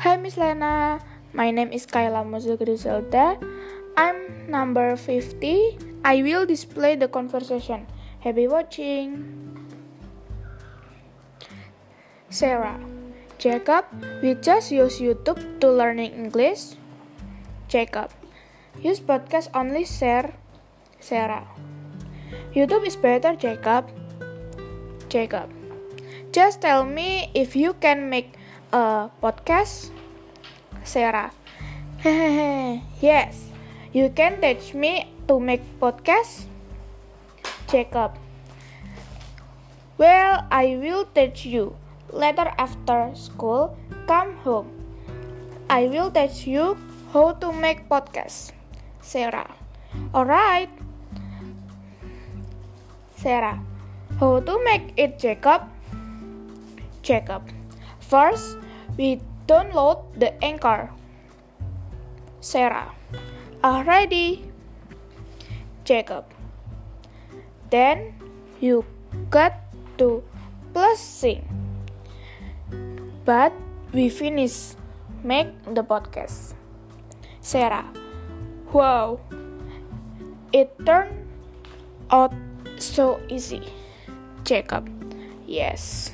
Miss Lena. My name is Kayla Moza Griselda. I'm number 50. I will display the conversation. Happy watching. Sarah. Jacob, we just use YouTube to learning English. Jacob. Use podcast only share. Sarah. YouTube is better, Jacob. Jacob. Just tell me if you can make a podcast. Sarah. yes. You can teach me to make podcast. Jacob. Well, I will teach you. Later after school, come home. I will teach you how to make podcast. Sarah. Alright. Sarah. How to make it, Jacob? Jacob. First, we download the anchor. Sarah. Already. Jacob. Then you got to plus sing. But we finish make the podcast. Sarah. Wow. It turned out so easy. Jacob. Yes.